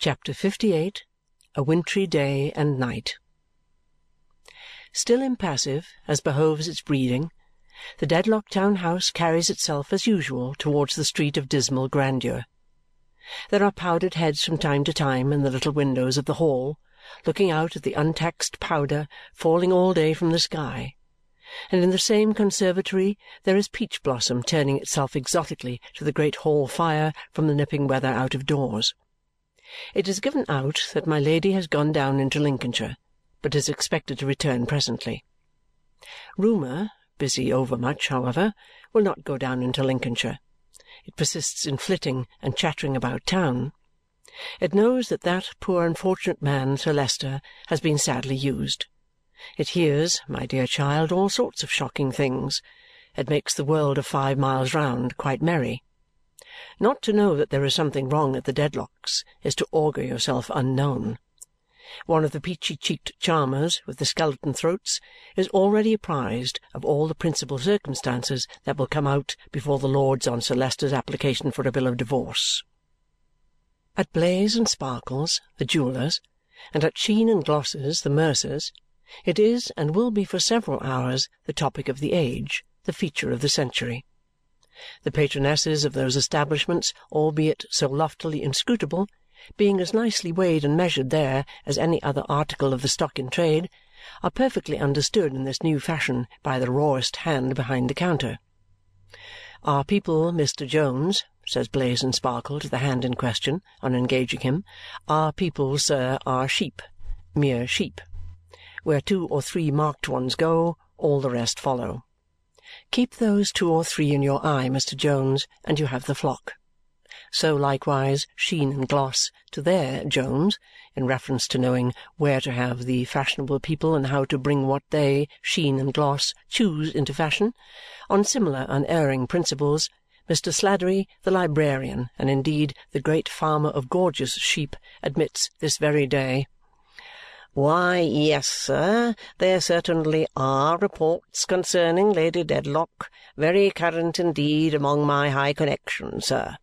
CHAPTER LVIII A Wintry Day and Night Still impassive, as behoves its breeding, the Dedlock town house carries itself as usual towards the street of dismal grandeur. There are powdered heads from time to time in the little windows of the hall, looking out at the untaxed powder falling all day from the sky; and in the same conservatory there is peach blossom turning itself exotically to the great hall fire from the nipping weather out of doors. It is given out that my Lady has gone down into Lincolnshire, but is expected to return presently. Rumour, busy overmuch, however, will not go down into Lincolnshire. It persists in flitting and chattering about town. It knows that that poor unfortunate man, Sir Leicester, has been sadly used. It hears, my dear child, all sorts of shocking things. It makes the world of five miles round quite merry. Not to know that there is something wrong at the Dedlocks is to augur yourself unknown. One of the peachy cheeked charmers with the skeleton throats is already apprised of all the principal circumstances that will come out before the Lords on Sir Leicester's application for a bill of divorce. At Blaze and Sparkles, the jewellers, and at Sheen and Gloss's, the mercers, it is and will be for several hours the topic of the age, the feature of the century. The patronesses of those establishments, albeit so loftily inscrutable, being as nicely weighed and measured there as any other article of the stock in trade, are perfectly understood in this new fashion by the rawest hand behind the counter. "Our people, Mr. Jones," says Blaze and Sparkle to the hand in question, on engaging him, "our people, sir, are sheep mere sheep. Where two or three marked ones go, all the rest follow. Keep those two or three in your eye, Mr. Jones, and you have the flock. So likewise Sheen and Gloss to THEIR Jones, in reference to knowing where to have the fashionable people and how to bring what they, Sheen and Gloss, choose into fashion. On similar unerring principles, Mr. Sladdery, the librarian, and indeed the great farmer of gorgeous sheep, admits this very day why, yes, sir, there certainly are reports concerning Lady Dedlock, very current indeed among my high connexion, sir.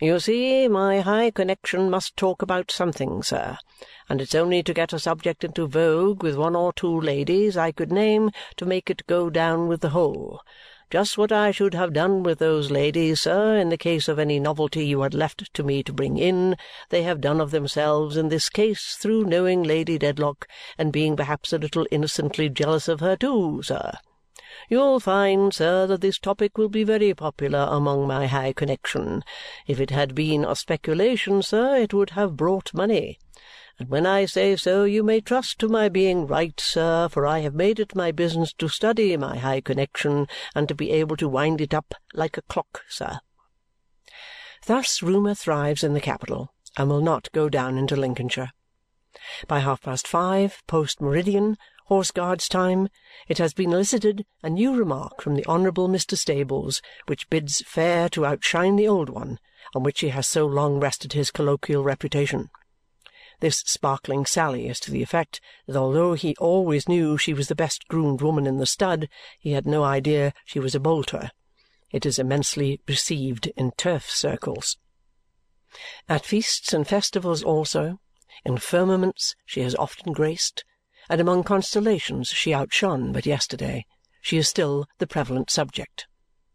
You see, my high connexion must talk about something, sir, and it's only to get a subject into vogue with one or two ladies I could name to make it go down with the whole. Just what I should have done with those ladies, sir, in the case of any novelty you had left to me to bring in, they have done of themselves in this case through knowing Lady Dedlock and being perhaps a little innocently jealous of her too, sir. You'll find, sir, that this topic will be very popular among my high connexion. If it had been a speculation, sir, it would have brought money. And when I say so, you may trust to my being right, sir, for I have made it my business to study my high connexion and to be able to wind it up like a clock, sir. Thus rumour thrives in the capital and will not go down into Lincolnshire. By half-past five, post-meridian, Horse Guards time, it has been elicited a new remark from the Honourable Mr. Stables which bids fair to outshine the old one on which he has so long rested his colloquial reputation. This sparkling sally is to the effect that although he always knew she was the best groomed woman in the stud, he had no idea she was a bolter. It is immensely received in turf circles. At feasts and festivals also, in firmaments she has often graced, and among constellations she outshone but yesterday, she is still the prevalent subject.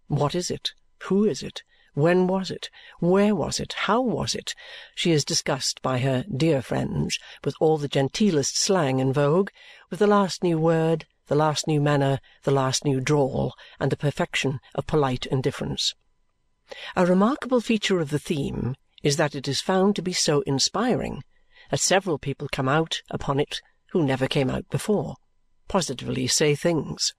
What is it? Who is it? When was it? Where was it? How was it? She is discussed by her dear friends with all the genteelest slang in vogue, with the last new word, the last new manner, the last new drawl, and the perfection of polite indifference. A remarkable feature of the theme is that it is found to be so inspiring that several people come out upon it who never came out before, positively say things.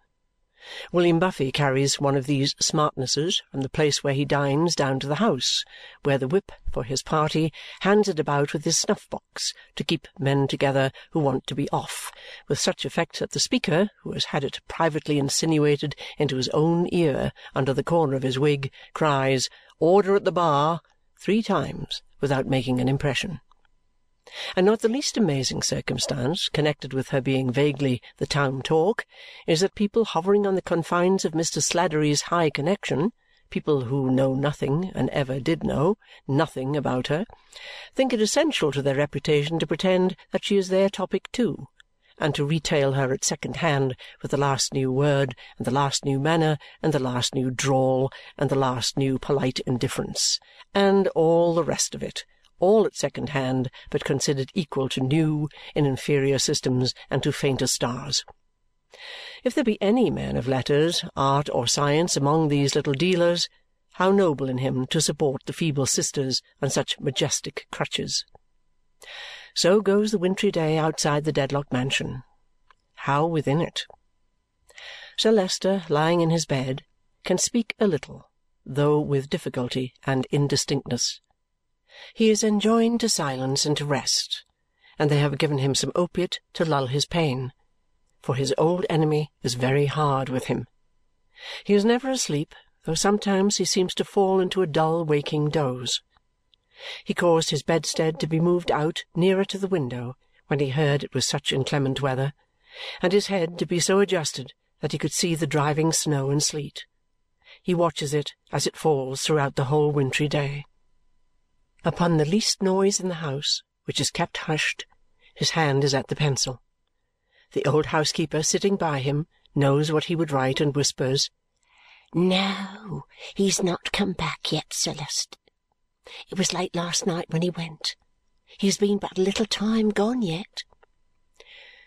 William Buffy carries one of these smartnesses from the place where he dines down to the house, where the whip for his party hands it about with his snuff-box to keep men together who want to be off, with such effect that the speaker, who has had it privately insinuated into his own ear under the corner of his wig, cries "Order at the bar!" three times without making an impression. And not the least amazing circumstance connected with her being vaguely the town talk is that people hovering on the confines of Mr. Sladdery's high connexion, people who know nothing and ever did know nothing about her, think it essential to their reputation to pretend that she is their topic too and to retail her at second hand with the last new word, and the last new manner, and the last new drawl, and the last new polite indifference, and all the rest of it, all at second hand, but considered equal to new in inferior systems and to fainter stars. If there be any man of letters, art, or science among these little dealers, how noble in him to support the feeble sisters on such majestic crutches! So goes the wintry day outside the Dedlock mansion. How within it? Sir Leicester, lying in his bed, can speak a little, though with difficulty and indistinctness. He is enjoined to silence and to rest, and they have given him some opiate to lull his pain for his old enemy is very hard with him. He is never asleep, though sometimes he seems to fall into a dull waking doze. He caused his bedstead to be moved out nearer to the window when he heard it was such inclement weather, and his head to be so adjusted that he could see the driving snow and sleet. He watches it as it falls throughout the whole wintry day. Upon the least noise in the house, which is kept hushed, his hand is at the pencil. The old housekeeper, sitting by him, knows what he would write and whispers, "No, he's not come back yet, Sir Leicester. It was late last night when he went. He has been but a little time gone yet."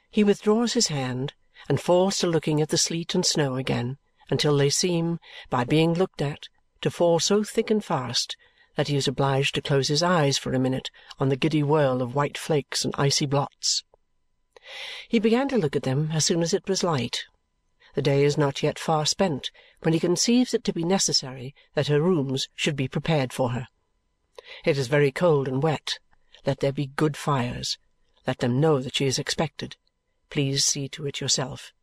He withdraws his hand and falls to looking at the sleet and snow again until they seem, by being looked at, to fall so thick and fast that he is obliged to close his eyes for a minute on the giddy whirl of white flakes and icy blots. He began to look at them as soon as it was light. The day is not yet far spent when he conceives it to be necessary that her rooms should be prepared for her. It is very cold and wet. Let there be good fires. Let them know that she is expected. Please see to it yourself.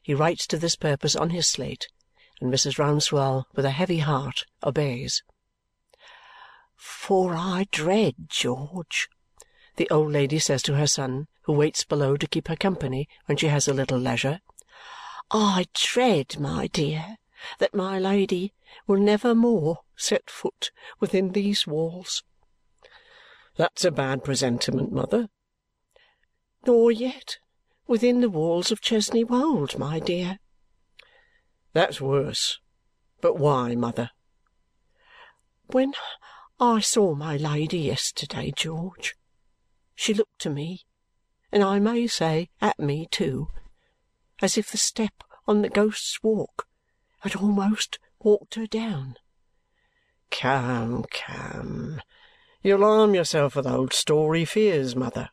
He writes to this purpose on his slate, and Mrs. Rouncewell, with a heavy heart, obeys. "For I dread, George," the old lady says to her son who waits below to keep her company when she has a little leisure. "I dread, my dear, that my Lady will never more set foot within these walls." "That's a bad presentiment, mother." "Nor yet within the walls of Chesney Wold, my dear." "That's worse. But why, mother?" "When I saw my Lady yesterday, George, she looked to me and I may say at me too, as if the step on the Ghost's Walk had almost walked her down. Come, come! You alarm yourself with old story fears, mother.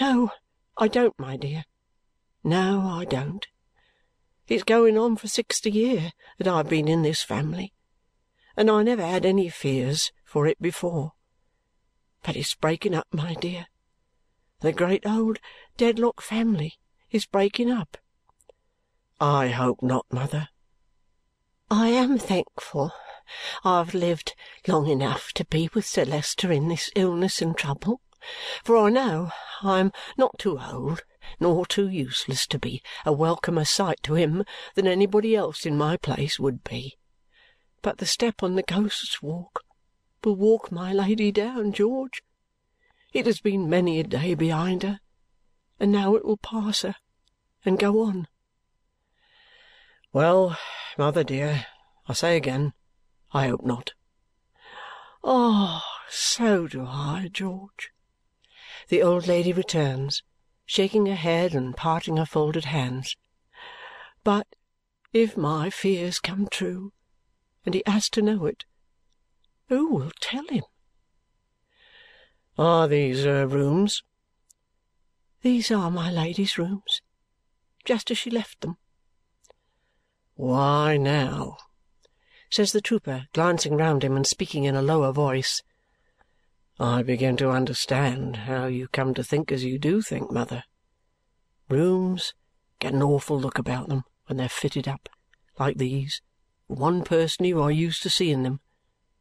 No, I don't, my dear. No, I don't. It's going on for sixty year that I've been in this family, and I never had any fears for it before. But it's breaking up, my dear, the great old Dedlock family is breaking up." "I hope not, mother." "I am thankful I have lived long enough to be with Sir Leicester in this illness and trouble, for I know I am not too old nor too useless to be a welcomer sight to him than anybody else in my place would be. But the step on the Ghost's Walk will walk my Lady down, George. It has been many a day behind her, and now it will pass her and go on." "Well, mother dear, I say again, I hope not." "Ah, so do I, George," the old lady returns, shaking her head and parting her folded hands. "But if my fears come true, and he has to know it, who will tell him? Are these her rooms?" "These are my Lady's rooms, just as she left them." "Why, now," says the trooper, glancing round him and speaking in a lower voice, "I begin to understand how you come to think as you do think, mother. Rooms get an awful look about them when they're fitted up, like these, one person you are used to seeing them,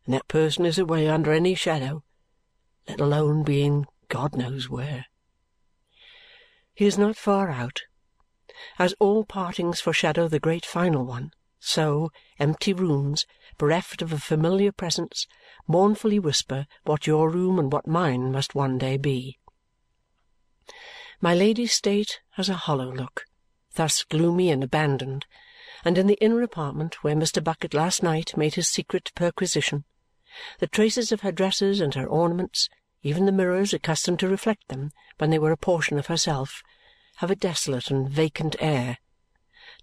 and that person is away under any shadow let alone being God knows where. He is not far out. As all partings foreshadow the great final one, So, empty rooms, bereft of a familiar presence, mournfully whisper what your room and what mine must one day be. My Lady's state has a hollow look, thus gloomy and abandoned, and in the inner apartment where Mr. Bucket last night made his secret perquisition, the traces of her dresses and her ornaments, even the mirrors accustomed to reflect them when they were a portion of herself, have a desolate and vacant air.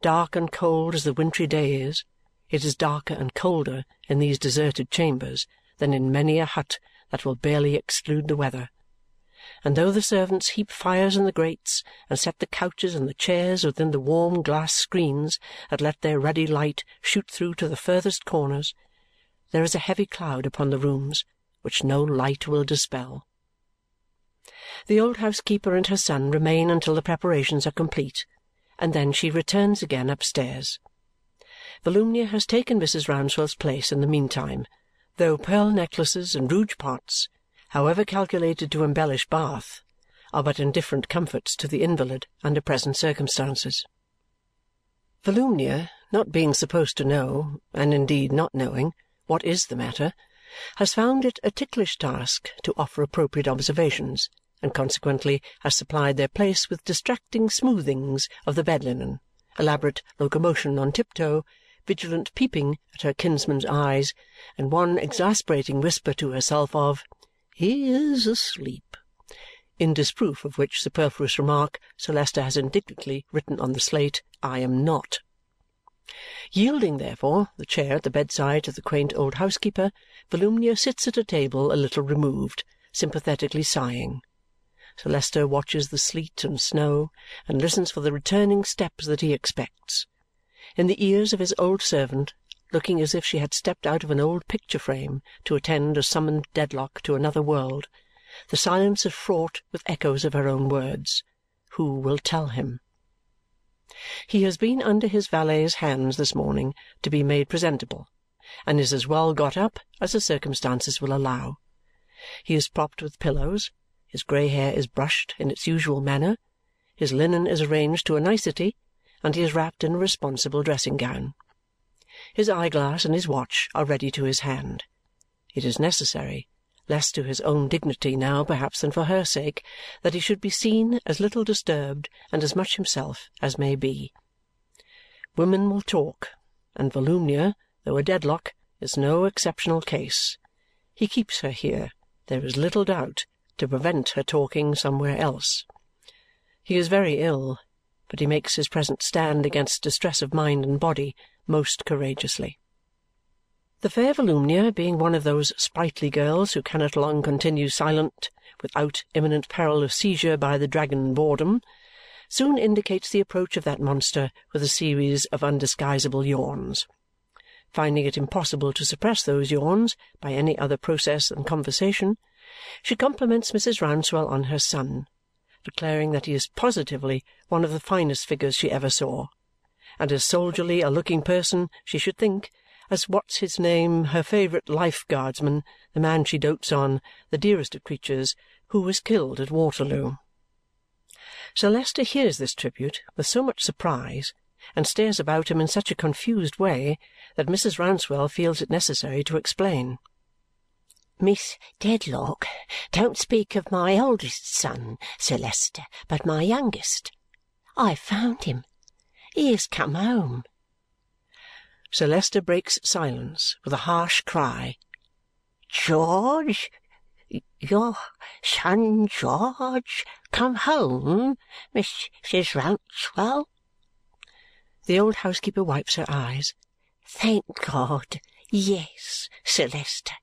Dark and cold as the wintry day is, it is darker and colder in these deserted chambers than in many a hut that will barely exclude the weather and though the servants heap fires in the grates and set the couches and the chairs within the warm glass screens that let their ruddy light shoot through to the furthest corners, there is a heavy cloud upon the rooms which no light will dispel. The old housekeeper and her son remain until the preparations are complete, and then she returns again upstairs. Volumnia has taken Mrs. Rouncewell's place in the meantime, though pearl necklaces and rouge pots however calculated to embellish Bath, are but indifferent comforts to the invalid under present circumstances. Volumnia, not being supposed to know, and indeed not knowing, what is the matter, has found it a ticklish task to offer appropriate observations and consequently has supplied their place with distracting smoothings of the bed linen, elaborate locomotion on tiptoe, vigilant peeping at her kinsman's eyes, and one exasperating whisper to herself of he is asleep. In disproof of which superfluous remark Sir Leicester has indignantly written on the slate, I am not. Yielding, therefore, the chair at the bedside to the quaint old housekeeper, Volumnia sits at a table a little removed, sympathetically sighing. Sir Leicester watches the sleet and snow and listens for the returning steps that he expects. In the ears of his old servant looking as if she had stepped out of an old picture frame to attend a summoned Dedlock to another world, the silence is fraught with echoes of her own words. Who will tell him? He has been under his valet's hands this morning to be made presentable and is as well got up as the circumstances will allow. He is propped with pillows, his grey hair is brushed in its usual manner, his linen is arranged to a nicety, and he is wrapped in a responsible dressing gown. His eye-glass and his watch are ready to his hand. It is necessary, less to his own dignity now perhaps than for her sake, that he should be seen as little disturbed and as much himself as may be. Women will talk, and Volumnia, though a Dedlock, is no exceptional case. He keeps her here, there is little doubt, to prevent her talking somewhere else. He is very ill, but he makes his present stand against distress of mind and body most courageously. The fair Volumnia, being one of those sprightly girls who cannot long continue silent without imminent peril of seizure by the dragon boredom, soon indicates the approach of that monster with a series of undisguisable yawns. Finding it impossible to suppress those yawns by any other process than conversation, she compliments Mrs. Rouncewell on her son, declaring that he is positively one of the finest figures she ever saw and as soldierly a looking person, she should think, as what's his name, her favourite life guardsman, the man she dotes on, the dearest of creatures, who was killed at Waterloo. Sir Leicester hears this tribute with so much surprise and stares about him in such a confused way that Mrs. Rouncewell feels it necessary to explain. Miss Dedlock, don't speak of my oldest son, Sir Leicester, but my youngest. i have found him he has come home. Sir Leicester breaks silence with a harsh cry. George! Your son George come home, Mrs. Rouncewell? The old housekeeper wipes her eyes. Thank God, yes, Sir Leicester.